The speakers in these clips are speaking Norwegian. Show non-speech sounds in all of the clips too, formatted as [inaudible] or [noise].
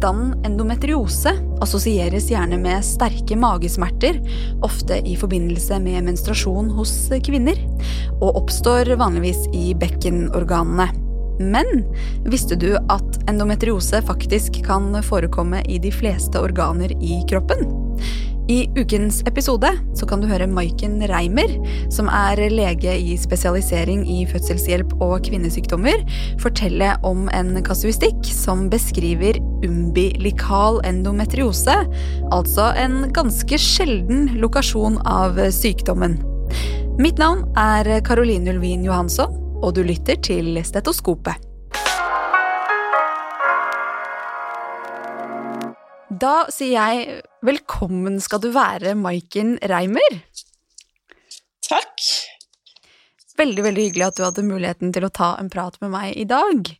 Tilstanden endometriose assosieres gjerne med sterke magesmerter, ofte i forbindelse med menstruasjon hos kvinner, og oppstår vanligvis i bekkenorganene. Men visste du at endometriose faktisk kan forekomme i de fleste organer i kroppen? I ukens episode så kan du høre Maiken Reimer, som er lege i spesialisering i fødselshjelp og kvinnesykdommer, fortelle om en kasuistikk som beskriver umbilikal endometriose, altså en ganske sjelden lokasjon av sykdommen. Mitt navn er Caroline Ulvin Johansson, og du lytter til Stetoskopet. Da sier jeg velkommen skal du være, Maiken Reimer. Takk. Veldig veldig hyggelig at du hadde muligheten til å ta en prat med meg i dag.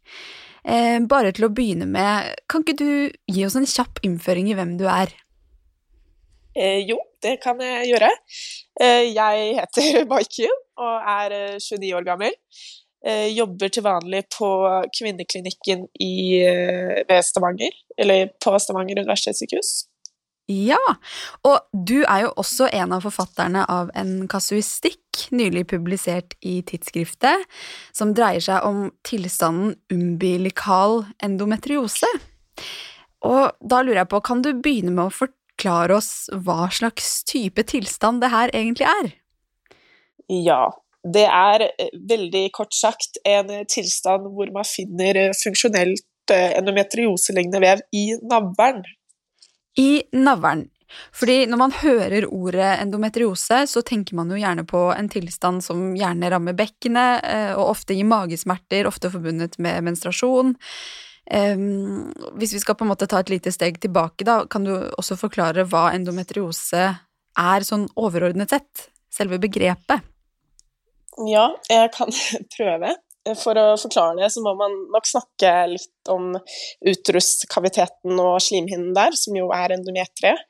Eh, bare til å begynne med, kan ikke du gi oss en kjapp innføring i hvem du er? Eh, jo, det kan jeg gjøre. Eh, jeg heter [laughs] Maiken og er 29 eh, år gammel. Eh, jobber til vanlig på kvinneklinikken i, eh, ved Stavanger, eller på Stavanger universitetssykehus. Ja, og du er jo også en av forfatterne av en kasuistikk nylig publisert i tidsskriftet, som dreier seg om tilstanden umbilikal endometriose. Og da lurer jeg på, kan du begynne med å forklare oss hva slags type tilstand det her egentlig er? Ja, det er eh, veldig kort sagt en tilstand hvor man finner eh, funksjonelt eh, endometrioselignende vev i navlen. I navlen. Fordi når man hører ordet endometriose, så tenker man jo gjerne på en tilstand som gjerne rammer bekkenet, og ofte gir magesmerter, ofte forbundet med menstruasjon. Um, hvis vi skal på en måte ta et lite steg tilbake, da, kan du også forklare hva endometriose er sånn overordnet sett? Selve begrepet? Ja, jeg kan [laughs] prøve. For å forklare det, så må man nok snakke litt om utruskaviteten og slimhinnen der, som jo er endometriet.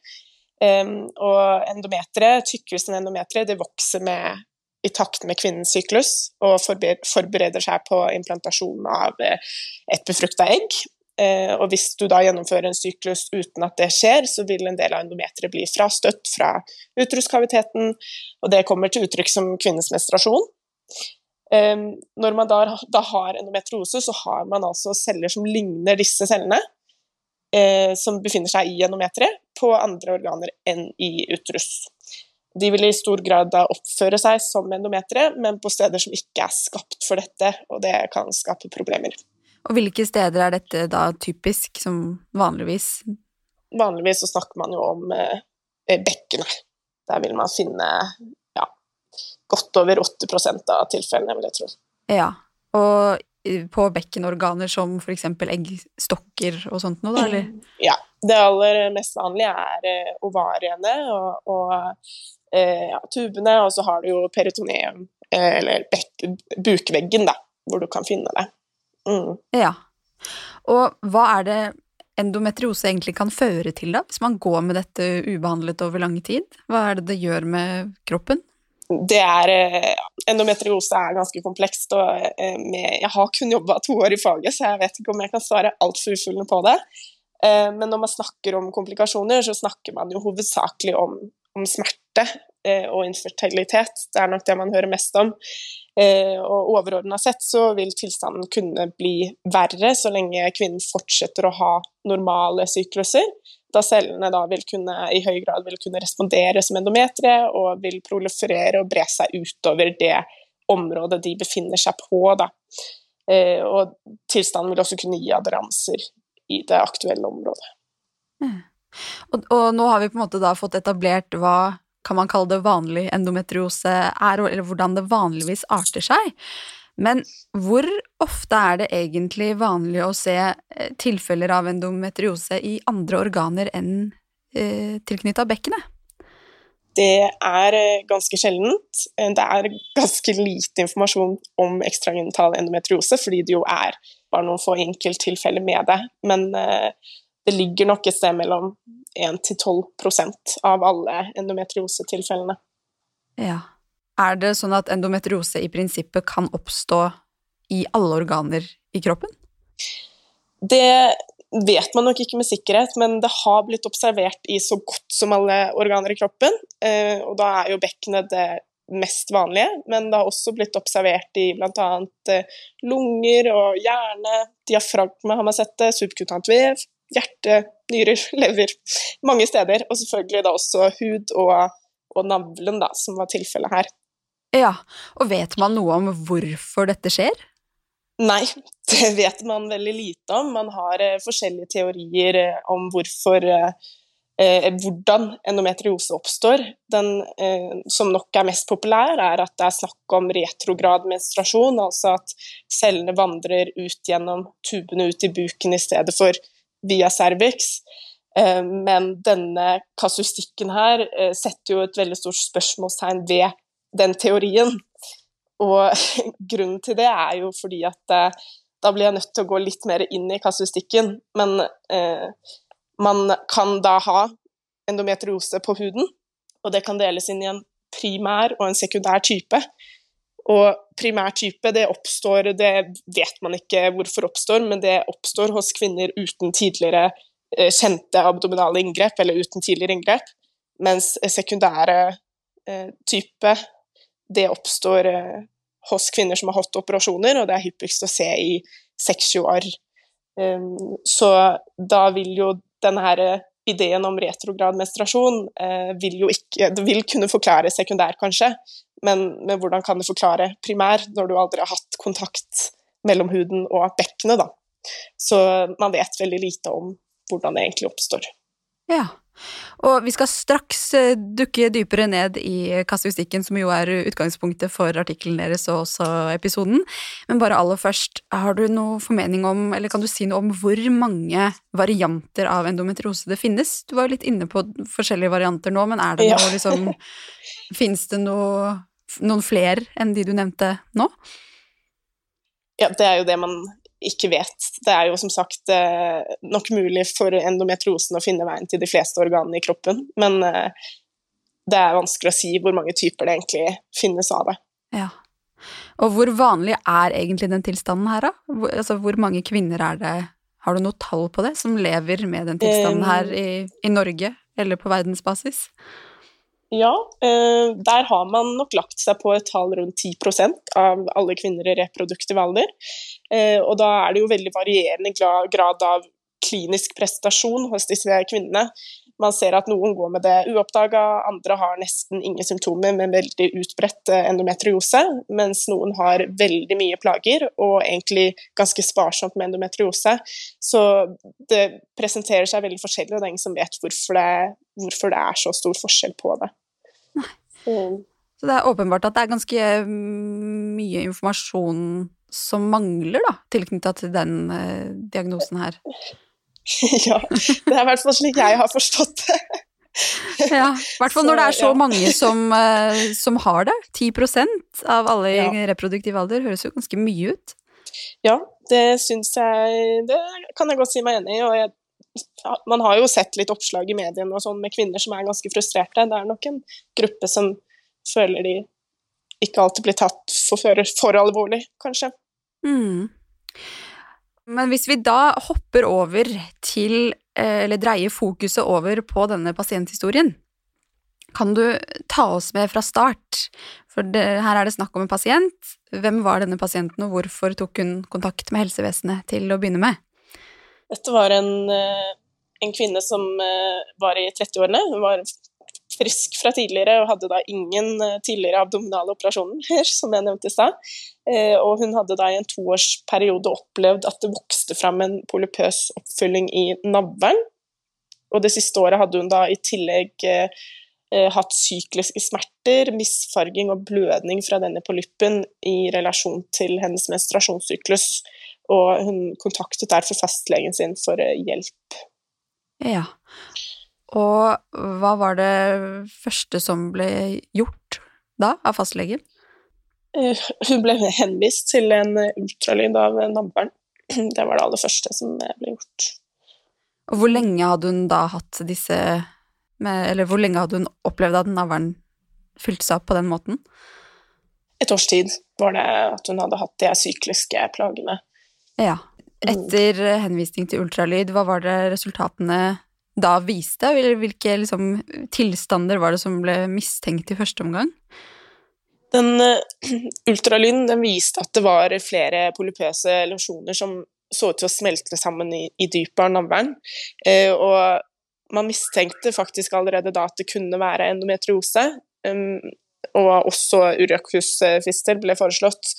Um, og endometriet, tykkelsen av det vokser med, i takt med kvinnens syklus og forbereder seg på implantasjon av eh, et befrukta egg. Uh, og hvis du da gjennomfører en syklus uten at det skjer, så vil en del av endometriet bli frastøtt fra utruskaviteten, og det kommer til uttrykk som kvinnens menstruasjon. Um, når man da, da, har endometriose, så har man altså celler som ligner disse cellene, uh, som befinner seg i endometriet, på andre organer enn i uterus. De vil i stor grad da oppføre seg som endometriet, men på steder som ikke er skapt for dette, og det kan skape problemer. Og hvilke steder er dette da typisk, som vanligvis? Vanligvis så snakker man jo om uh, bekkenet. Der vil man finne godt over 80% av tilfellene, vil jeg tro. Ja, og på bekkenorganer som f.eks. eggstokker og sånt noe, da, eller? Ja. Det aller mest vanlige er eh, ovariene og, og eh, ja, tubene, og så har du jo peritoneum, eh, eller bukveggen, da, hvor du kan finne det. Mm. Ja. Og hva er det endometriose egentlig kan føre til, da, hvis man går med dette ubehandlet over lang tid? Hva er det det gjør med kroppen? Det er eh, Endometriose er ganske komplekst, og eh, jeg har kun jobba to år i faget, så jeg vet ikke om jeg kan svare altfor utfyllende på det. Eh, men når man snakker om komplikasjoner, så snakker man jo hovedsakelig om, om smerte og infertilitet. Det er nok det man hører mest om. Og overordna sett så vil tilstanden kunne bli verre så lenge kvinnen fortsetter å ha normale sykluser da cellene da vil kunne, i høy grad vil kunne respondere som endometre og vil proliferere og bre seg utover det området de befinner seg på. Da. Eh, og tilstanden vil også kunne gi aderanser i det aktuelle området. Mm. Og, og, nå har vi på en måte da fått etablert hva kan man kalle det vanlig endometriose er, eller hvordan det vanligvis arter seg. Men hvor ofte er det egentlig vanlig å se eh, tilfeller av endometriose i andre organer enn eh, tilknytta bekkenet? Det er eh, ganske sjeldent. Eh, det er ganske lite informasjon om ekstragenital endometriose, fordi det jo er bare noen få enkelttilfeller med det. Men eh, det ligger nok et sted mellom 1 12% av alle endometriosetilfellene. Ja. Er det sånn at endometriose i prinsippet kan oppstå i alle organer i kroppen? Det vet man nok ikke med sikkerhet, men det har blitt observert i så godt som alle organer i kroppen. Eh, og da er jo bekkenet det mest vanlige, men det har også blitt observert i bl.a. Eh, lunger og hjerne, diafragme har man sett det, subkutant vev, hjerte, nyrer, [laughs] lever. Mange steder. Og selvfølgelig da også hud og, og navlen, da, som var tilfellet her. Ja, og vet man noe om hvorfor dette skjer? Nei, [laughs] det vet man veldig lite om. Man har eh, forskjellige teorier eh, om hvorfor eh, eh, hvordan endometriose oppstår. Den eh, som nok er mest populær, er at det er snakk om retrograd menstruasjon, altså at cellene vandrer ut gjennom tubene ut i buken i stedet for via cervix. Eh, men denne kasustikken her setter jo et veldig stort spørsmålstegn ved den teorien. Og [laughs] grunnen til det er jo fordi at eh, da blir jeg nødt til å gå litt mer inn i kasustikken. Men eh, man kan da ha endometriose på huden, og det kan deles inn i en primær og en sekundær type. Og primær type, det oppstår Det vet man ikke hvorfor oppstår, men det oppstår hos kvinner uten tidligere eh, kjente abdominale inngrep, eller uten tidligere inngrep. Mens sekundære eh, type det oppstår eh, hos kvinner som har hatt operasjoner, og det er hyppigst å se i sexuar. år. så da vil jo denne eh, ideen om retrograd menstruasjon eh, vil jo ikke Det vil kunne forklare sekundær, kanskje, men, men, hvordan kan det forklare primær når du aldri har hatt kontakt mellom huden og bekkenet, da. Så man vet veldig lite om hvordan det egentlig oppstår. Ja. Og vi skal straks eh, dukke dypere ned i kasuistikken, som jo er utgangspunktet for artikkelen deres og også episoden. Men bare aller først, har du noe formening om, eller kan du si noe om hvor mange varianter av endometriose det finnes? Du var jo litt inne på forskjellige varianter nå, men er det noe ja. liksom Fins det noe, noen flere enn de du nevnte nå? Ja, det er jo det man ikke vet. Det er jo som sagt eh, nok mulig for endometriosen å finne veien til de fleste organene i kroppen, men eh, det er vanskelig å si hvor mange typer det egentlig finnes av det. Ja. Og hvor vanlig er egentlig den tilstanden her, da? Hvor, altså, hvor mange kvinner er det, har du noe tall på det, som lever med den tilstanden her i, i Norge, eller på verdensbasis? Ja, eh, der har man nok lagt seg på et tall rundt 10% av alle kvinner i reproduktiv alder. Eh, og da er det jo veldig varierende grad av klinisk prestasjon hos disse kvinnene. Man ser at noen går med det uoppdaga, andre har nesten ingen symptomer, med veldig utbredt eh, endometriose, mens noen har veldig mye plager og egentlig ganske sparsomt med endometriose. Så det presenterer seg veldig forskjellig, og det er ingen som vet hvorfor det, hvorfor det er så stor forskjell på det. Mm. Så det er åpenbart at det er ganske mm, mye informasjon som mangler, da, tilknytta til den eh, diagnosen her. [laughs] ja, det er i hvert fall slik jeg har forstått det. [laughs] ja, i hvert fall når det er så mange som, uh, som, har det. 10% av alle i ja. reproduktiv alder høres jo ganske mye ut. Ja, det syns jeg Det kan jeg godt si meg enig i. Og jeg, man har jo sett litt oppslag i mediene og sånn med kvinner som er ganske frustrerte. Det er nok en gruppe som føler de ikke alltid blir tatt for, for alvorlig, kanskje. Mm. Men hvis vi da hopper over til, eh, eller dreier fokuset over på denne pasienthistorien, kan du ta oss med fra start? For det, her er det snakk om en pasient. Hvem var denne pasienten, og hvorfor tok hun kontakt med helsevesenet til å begynne med? Dette var en, eh, en kvinne som eh, var i 30-årene. Hun var frisk fra tidligere og hadde da ingen eh, tidligere abdominale operasjoner, [laughs] som jeg nevnte i stad. Eh, og hun hadde da i en toårsperiode opplevd at det vokste fram en polypøs oppfylling i navlen. Og det siste året hadde hun da i tillegg eh, hatt sykliske smerter, misfarging og blødning fra denne polyppen i relasjon til hennes menstruasjonssyklus. Og hun kontaktet derfor fastlegen sin for hjelp. Ja. Og hva var det første som ble gjort da, av fastlegen? Eh, hun ble henvist til en ultralyd av navlen. [clears throat] Det var det aller første som ble gjort. Og hvor lenge hadde hun da hatt disse Eller hvor lenge hadde hun opplevd at navlen fylte seg opp på den måten? Et års tid var det at hun hadde hatt de sykliske plagene. Ja. Etter henvisning til ultralyd, hva var det resultatene da viste? Eller Hvilke liksom, tilstander var det som ble mistenkt i første omgang? Den [clears throat] uh, ultralyden den viste at det var flere polypøse lesjoner som så ut til å smelte sammen i, i dypet av navlen. Uh, og man mistenkte faktisk allerede da at det kunne være endometriose. Um, og også urakusfistel ble foreslått,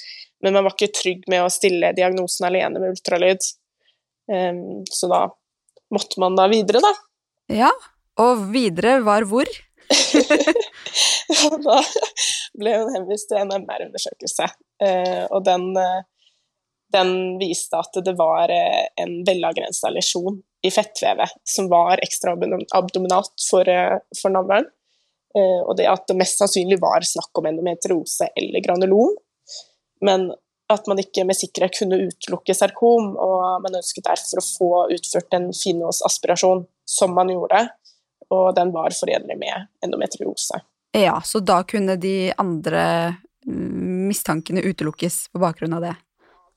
men man var ikke trygg med å stille diagnosen alene med ultralyd. Um, så da måtte man da videre, da. Ja, og videre var hvor? [laughs] da ble hun henvist til en MR-undersøkelse, uh, og den, uh, den, viste at det var uh, en velavgrensa lesjon i fettvevet som var ekstraabdominalt for, for navlen. og det at det mest sannsynlig var snakk om endometriose eller granulom, men at man ikke med sikkerhet kunne utelukke sarkom, og man ønsket derfor å få utført en finåsaspirasjon, som man gjorde, og den var forenlig med endometriose. Ja, så da kunne de andre mistankene utelukkes på bakgrunn av det?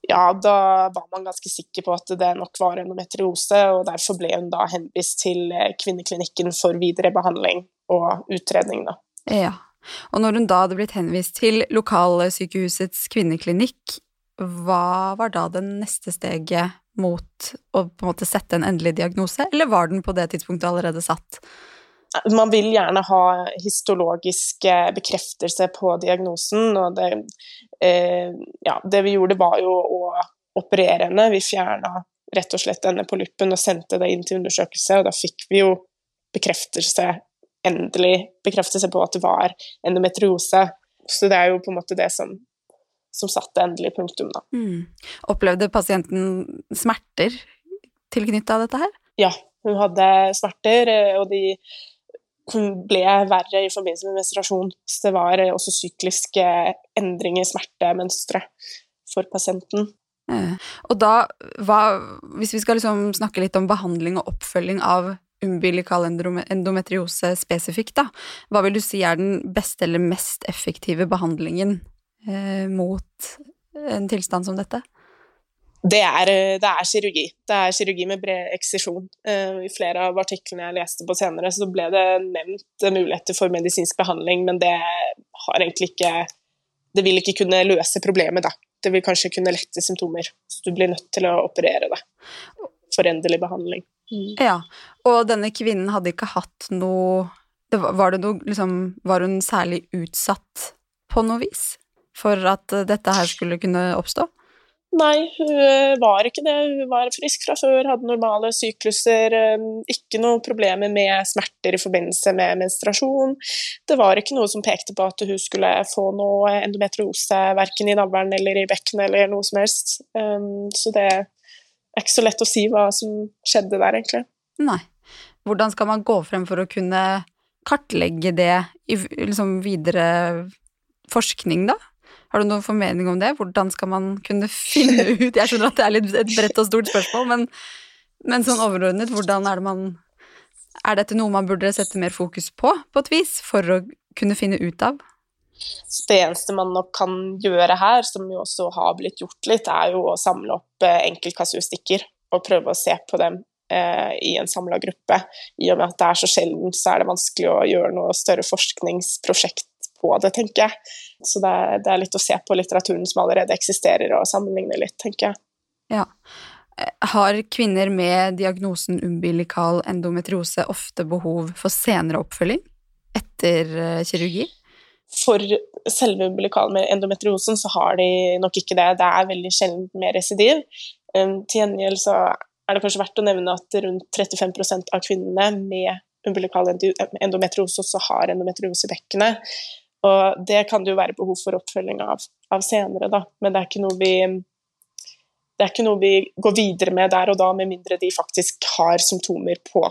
Ja, da var man ganske sikker på at det nok var endometriose, og derfor ble hun da henvist til kvinneklinikken for videre behandling og utredning, da. Ja. Og når hun da hadde blitt henvist til lokalsykehusets kvinneklinikk, hva var da det neste steget mot å på en måte sette en endelig diagnose, eller var den på det tidspunktet allerede satt? Man vil gjerne ha histologisk bekreftelse på diagnosen, og det, eh, ja, det vi gjorde, var jo å operere henne. Vi fjerna rett og slett denne polyppen og sendte det inn til undersøkelse, og da fikk vi jo bekreftelse, endelig bekreftelse på at det var endometriose. Så det er jo på en måte det som som satte endelig punktum, da. Mm. Opplevde pasienten smerter tilknytta dette her? Ja, hun hadde smerter, eh, og de ble verre i forbindelse med menstruasjon. Så det var også sykliske endringer i smertemønsteret for pasienten. Eh, og da, hva, hvis vi skal liksom snakke litt om behandling og oppfølging av umbilikal endometriose spesifikt, da, hva vil du si er den beste eller mest effektive behandlingen eh, mot en tilstand som dette? Det er, eh, det er, kirurgi. Det er kirurgi med bred eksisjon. Uh, I flere av artiklene jeg leste på senere, så ble det nevnt muligheter for medisinsk behandling, men det har egentlig ikke Det vil ikke kunne løse problemet, da. Det vil kanskje kunne lette symptomer. Så du blir nødt til å operere det for endelig behandling. Mm. Ja, og denne kvinnen hadde ikke hatt noe Var det noe liksom Var hun særlig utsatt på noe vis? for at eh, dette her skulle kunne oppstå? Nei, hun eh, var ikke det. Hun var frisk fra før, hadde normale sykluser, eh, ikke noen problemer med smerter i forbindelse med menstruasjon. Det var ikke noe som pekte på at hun skulle få noe endometriose verken i navlen eller i bekkenet eller noe som helst. Så det er ikke så lett å si hva som skjedde der, egentlig. Nei. Hvordan skal man gå frem for å kunne kartlegge det i liksom videre forskning, da? Har du noen formening om det? Hvordan skal man kunne finne [laughs] ut Jeg skjønner at det er litt et bredt og stort spørsmål, men, men sånn overordnet, hvordan er det man Er dette noe man burde sette mer fokus på, på et vis, for å kunne finne ut av? Det eneste man nok kan gjøre her, som jo også har blitt gjort litt, er jo å samle opp eh, enkeltkasuistikker og prøve å se på dem eh, i en samla gruppe. I og med at det er så sjelden, så er det vanskelig å gjøre noe større forskningsprosjekt på det, tenker jeg. Så det er, det er, litt å se på litteraturen som allerede eksisterer, og sammenligne litt, tenker jeg. Ja. Har kvinner med diagnosen umbilikal endometriose ofte behov for senere oppfølging etter eh, kirurgi? For selve umbilikal endometriosen så har de nok ikke det. Det er veldig sjelden med residiv. Um, til gjengjeld så er det kanskje verdt å nevne at rundt 35% av kvinnene med umbilikal endometriose også har endometriose i bekkenet. Og det kan det jo være behov for oppfølging av, av senere, da. Men det er, vi det er ikke noe vi går videre med der og da, med mindre de faktisk har symptomer på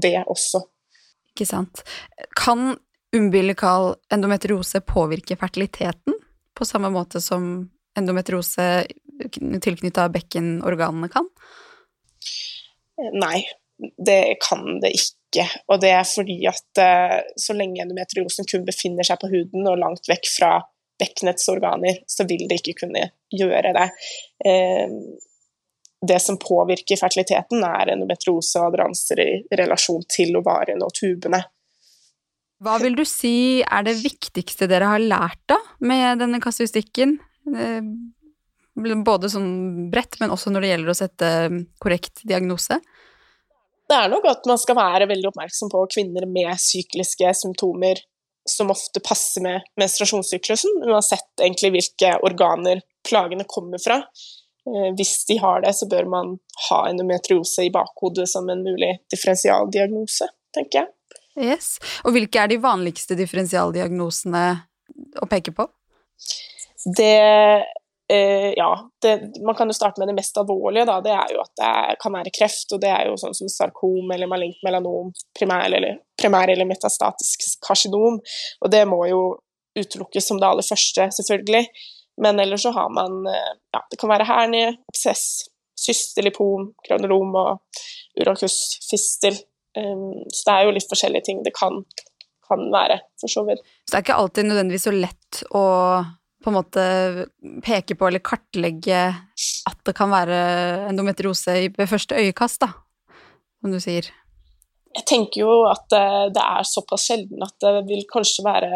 det også. Ikke sant. Kan umbilikal endometriose påvirke fertiliteten på samme måte som endometriose tilknytta bekkenorganene kan? Nei, det kan det ikke. Og det er fordi at uh, så lenge endometriosen kun befinner seg på huden og langt vekk fra bekkenets organer, så vil det ikke kunne gjøre det. Uh, det som påvirker fertiliteten, er endometriose og adranser i relasjon til ovariene og tubene. Hva vil du si er det viktigste dere har lært da med denne kasuistikken? Eh, både sånn bredt, men også når det gjelder å sette korrekt diagnose? Det er nok at man skal være veldig oppmerksom på kvinner med sykliske symptomer som ofte passer med menstruasjonssyklusen, uansett egentlig hvilke organer plagene kommer fra. Eh, hvis de har det, så bør man ha endometriose i bakhodet som en mulig differensialdiagnose, tenker jeg. Yes. Og hvilke er de vanligste differensialdiagnosene å peke på? Det eh, Ja, det, man kan jo starte med det mest alvorlige, da. Det er jo at det kan være kreft, og det er jo sånn som sarkom eller malignt melanom, primær eller, primær eller metastatisk karsinom. Og det må jo utelukkes som det aller første, selvfølgelig. Men ellers så har man eh, ja, det kan være hernie, absess, systelipom, kronolom og urakus fistel. Um, så det er jo litt forskjellige ting det kan, kan være, for så vidt. Så det er ikke alltid nødvendigvis så lett å på en måte peke på eller kartlegge at det kan være endometriose ved første øyekast, da, som du sier? Jeg tenker jo at eh, det er såpass sjelden at det vil kanskje være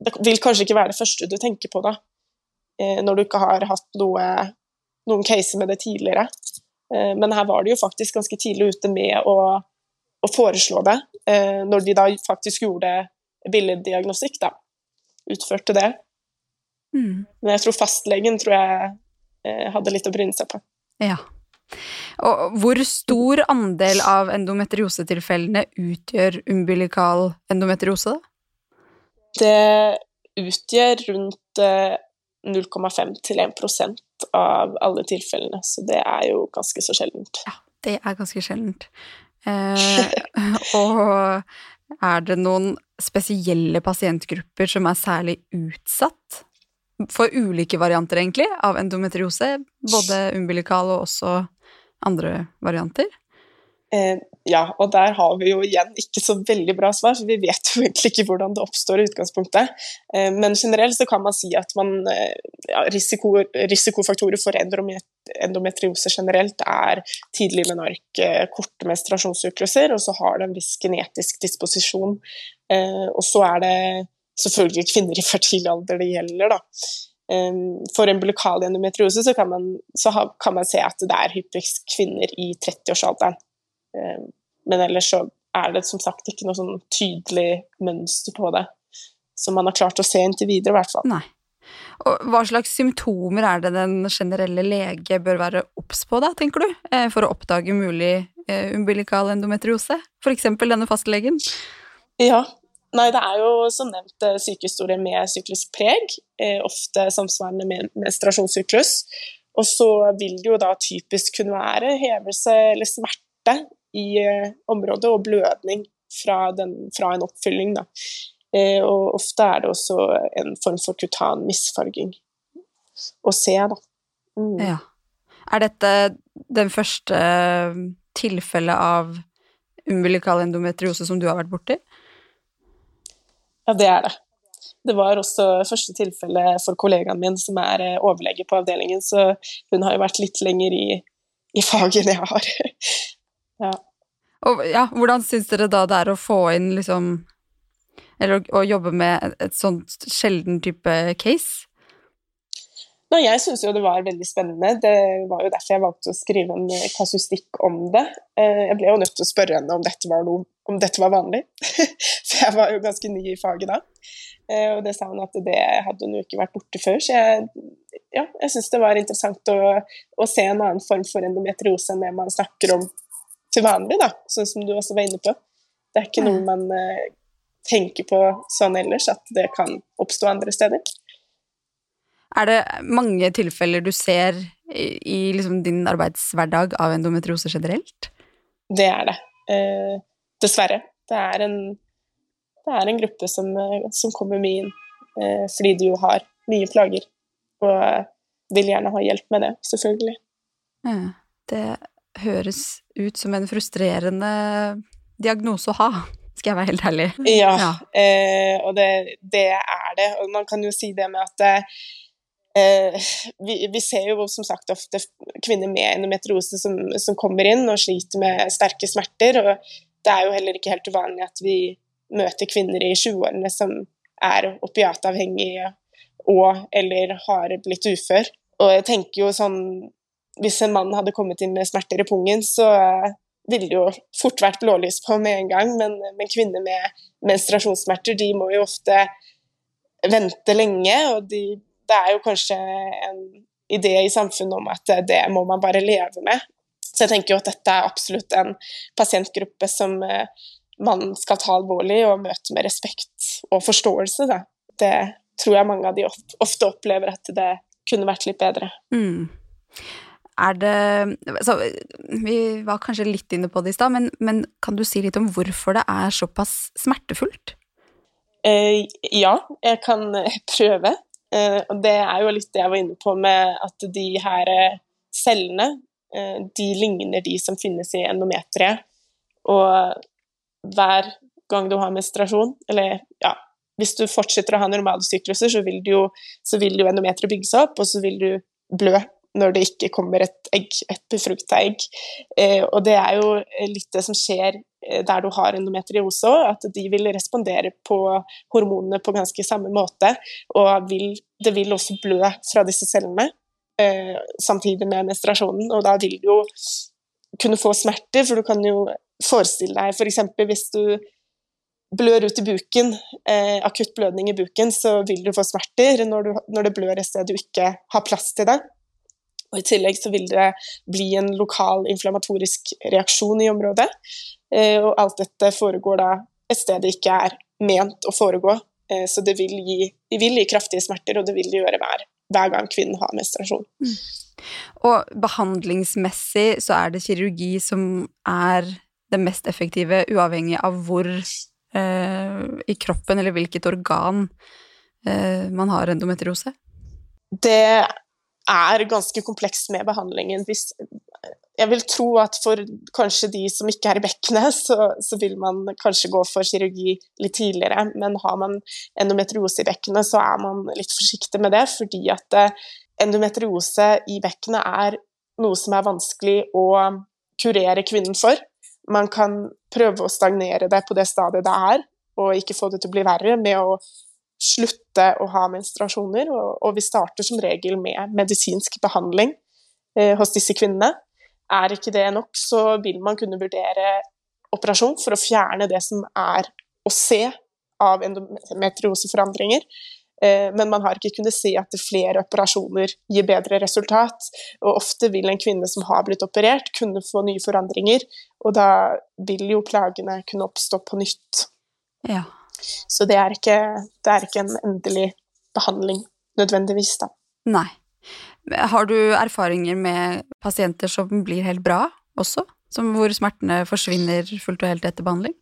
Det vil kanskje ikke være det første du tenker på, da. Eh, når du ikke har hatt noe, noen caser med det tidligere. Eh, men her var de jo faktisk ganske tidlig ute med å, å foreslå det, eh, når de da faktisk gjorde billeddiagnostikk, da. Utførte det. Mm. Men jeg tror fastlegen tror jeg hadde litt å bryne seg på. Ja. Og hvor stor andel av endometriosetilfellene utgjør umbilikal endometriose? Det utgjør rundt 0,5 til 1% av alle tilfellene, så det er jo ganske så sjeldent. Ja, det er ganske sjeldent. Eh, [laughs] og er det noen spesielle pasientgrupper som er særlig utsatt for ulike varianter, egentlig, av endometriose? Både umbilikal og også andre varianter? Eh, ja, og der har vi jo igjen ikke så veldig bra svar, for vi vet jo egentlig ikke hvordan det oppstår i utgangspunktet. Eh, men generelt så kan man si at man, eh, ja, risiko, risikofaktorer for endometriose generelt er tidlig menark, korte menstruasjonssykluser, og så har det en viss genetisk disposisjon. Og så er det selvfølgelig kvinner i fertil alder det gjelder, da. For umbilikal endometriose så kan, man, så kan man se at det er hyppigst kvinner i 30-årsalderen. Eh, men ellers så er det som sagt ikke noe sånn tydelig mønster på det som man har klart å se inntil videre, i hvert fall. Nei. Og hva slags symptomer er det den generelle lege bør være obs på, da, tenker du, eh, for å oppdage mulig eh, umbilikal endometriose? Eksempel denne fastlegen? Ja, Nei, det er jo som nevnt sykehistorie med syklisk preg, ofte samsvarende med menstruasjonssyklus. Og så vil det jo da typisk kunne være hevelse eller smerte i eh, området, og blødning fra, den, fra en oppfylling. Da. Eh, og ofte er det også en form for kutan misfarging å se, da. Mm. Ja. Er dette den første eh, tilfellet av umbilikal endometriose som du har vært borti? Ja, det er det. Det var også første tilfelle for kollegaen min, som er overlege på avdelingen, så hun har jo vært litt lenger i, i faget enn jeg har. [laughs] Ja. Og ja, hvordan syns dere da det er å få inn liksom Eller å, å jobbe med et, et sånt sjelden type case? Nei, jeg syns jo det var veldig spennende. Det var jo derfor jeg valgte å skrive en kasustikk om det. Eh, jeg ble jo nødt til å spørre henne om dette var, noe, om dette var vanlig, [laughs] for jeg var jo ganske ny i faget da. Eh, og det sa hun at det hadde hun jo ikke vært borte før, så jeg, ja, jeg syns det var interessant å, å, se en annen form for endometriose enn det man snakker om til vanlig, da, sånn som du også var inne på. Det er ikke noe man uh, tenker på sånn ellers, at det kan oppstå andre steder. Er det mange tilfeller du ser i, i liksom din arbeidshverdag av endometriose generelt? Det er det. Uh, dessverre. Det er, en, det er en, gruppe som, uh, som kommer mye inn uh, fordi de jo har mye plager, og vil gjerne ha hjelp med det, selvfølgelig. Ja, det høres ut som en frustrerende diagnose å ha, skal jeg være helt ærlig. Ja, ja. Eh, og det, det, er det. Og man kan jo si det med at eh, vi, vi, ser jo som sagt ofte kvinner med endometriose som, som, kommer inn og sliter med sterke smerter. og Det er jo heller ikke helt uvanlig at vi møter kvinner i 20-årene som er opiatavhengige og eller har blitt ufør. Og jeg tenker jo sånn Hvis en mann hadde kommet inn med smerter i pungen, så ville det jo fort vært blålys på med en gang, men, men kvinner med menstruasjonssmerter de må jo ofte vente lenge, og de, det er jo kanskje en idé i samfunnet om at det må man bare leve med. Så jeg tenker jo at dette er absolutt en pasientgruppe som eh, man skal ta alvorlig og møte med respekt og forståelse. Da. Det tror jeg mange av de ofte opplever at det kunne vært litt bedre. Mm. Er det så, Vi var kanskje litt inne på det i stad, men, men, kan du si litt om hvorfor det er såpass smertefullt? Eh, ja, jeg kan [laughs] prøve. Eh, det er jo litt det jeg var inne på med at de her eh, cellene, eh, de ligner de som finnes i endometriet. Og hver gang du har menstruasjon, eller ja, hvis du fortsetter å ha normale sykluser, så vil, jo, så vil jo endometeret bygge seg opp, og så vil du blø når det ikke kommer et egg, et befrukta egg. Eh, og det er jo litt det som skjer eh, der du har endometriose òg, at de vil respondere på hormonene på ganske samme måte, og vil, det vil også blø fra disse cellene eh, samtidig med menstruasjonen, og da vil du jo kunne få smerter, for du kan jo forestille deg f.eks. For hvis du blør ut i buken, eh, akutt blødning i buken, så vil du få smerter når, du, når det blør et sted du ikke har plass til det. Og I tillegg så vil det bli en lokal inflammatorisk reaksjon i området. Eh, og alt dette foregår da et sted det ikke er ment å foregå. Eh, så det vil, gi, det vil, gi, kraftige smerter, og det vil det gjøre hver, hver gang kvinnen har menstruasjon. Mm. Og behandlingsmessig så er det kirurgi som er det mest effektive, uavhengig av hvor eh, i kroppen eller hvilket organ eh, man har endometriose? Det er ganske komplekst med behandlingen. Hvis, jeg vil tro at for kanskje de som ikke er i bekkenet, [laughs] så, så, vil man kanskje gå for kirurgi litt tidligere. Men har man endometriose i bekkenet, så er man litt forsiktig med det, fordi at eh, endometriose i bekkenet er noe som er vanskelig å kurere kvinnen for. Man kan prøve å stagnere det på det stadiet det er, og ikke få det til å bli verre med å slutte å ha menstruasjoner. Og, og vi starter som regel med medisinsk behandling eh, hos disse kvinnene. Er ikke det nok, så vil man kunne vurdere operasjon for å fjerne det som er å se av endometrioseforandringer. Eh, men man har ikke kunnet se at flere operasjoner gir bedre resultat. Og ofte vil en kvinne som har blitt operert, kunne få nye forandringer, og da vil jo plagene kunne oppstå på nytt. Ja. Så det er, ikke, det er ikke en endelig behandling nødvendigvis, da. Nei. Har du erfaringer med pasienter som blir helt bra også? Som hvor smertene forsvinner fullt og helt etter behandling?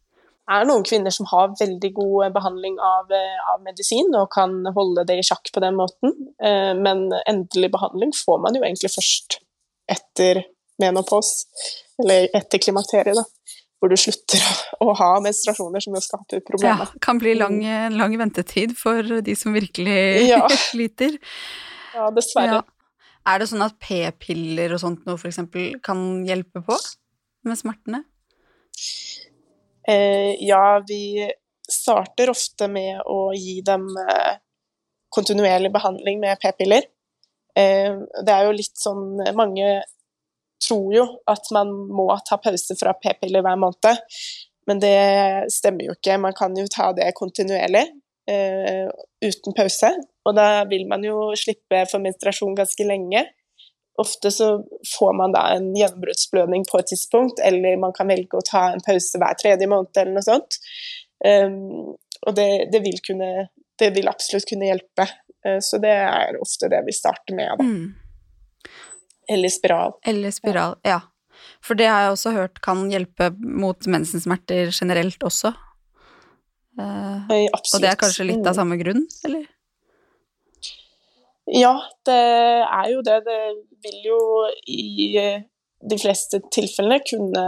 Det er noen kvinner som har veldig god behandling av, eh, av, medisin og kan holde det i sjakk på den måten, eh, men endelig behandling får man jo egentlig først etter menopause, eller etter klimakteriet, da. Hvor du slutter å, ha menstruasjoner som jo skaper problemer. Ja, kan bli lang, lang ventetid for de som virkelig ja. [laughs] sliter. Ja, dessverre. Ja. Er det sånn at p-piller og sånt noe f.eks. kan hjelpe på med smertene? Eh, ja, vi starter ofte med å gi dem eh, kontinuerlig behandling med p-piller. Eh, det er jo litt sånn Mange tror jo at man må ta pause fra p-piller hver måned, men det stemmer jo ikke. Man kan jo ta det kontinuerlig uten pause, og da vil man jo slippe for menstruasjon ganske lenge. Ofte så får man da en gjennombruddsblødning på et tidspunkt, eller man kan velge å ta en pause hver tredje måned eller noe sånt. Um, og det, det, vil kunne, det, vil absolutt kunne hjelpe. Uh, så det er ofte det vi starter med, da. Mm. Eller spiral. Eller spiral, ja. For det har jeg også hørt kan hjelpe mot mensensmerter generelt også. Uh, og det er kanskje litt av mm. samme grunn, eller? Ja, det er jo det. Det vil jo i de fleste tilfellene kunne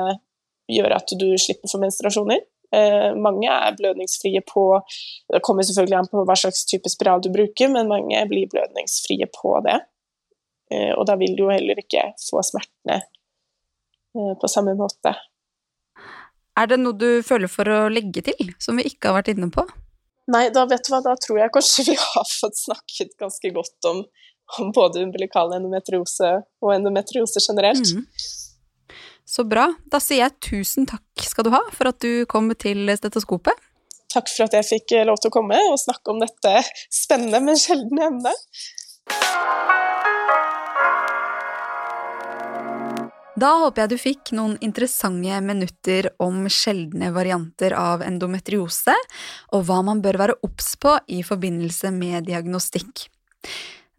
gjøre at du slipper for menstruasjoner. Eh, mange er blødningsfrie på Det kommer selvfølgelig an på hva slags type spiral du bruker, men mange blir blødningsfrie på det. Eh, og da vil du jo heller ikke få smertene eh, på samme måte. Er det noe du føler for å legge til, som vi ikke har vært inne på? Nei, da vet du hva, da tror jeg kanskje vi har fått snakket ganske godt om, om både umbilikal endometriose og endometriose generelt. Mm. Så bra. Da sier jeg tusen takk skal du ha for at du kom til stetoskopet. Takk for at jeg fikk lov til å komme og snakke om dette spennende, men sjeldne emnet. Da håper jeg du fikk noen interessante minutter om sjeldne varianter av endometriose, og hva man bør være obs på i forbindelse med diagnostikk.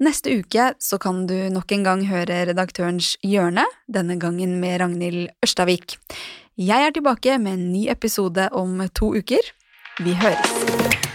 Neste uke så kan du nok en gang høre Redaktørens hjørne, denne gangen med Ragnhild Ørstavik. Jeg er tilbake med en ny episode om to uker. Vi høres!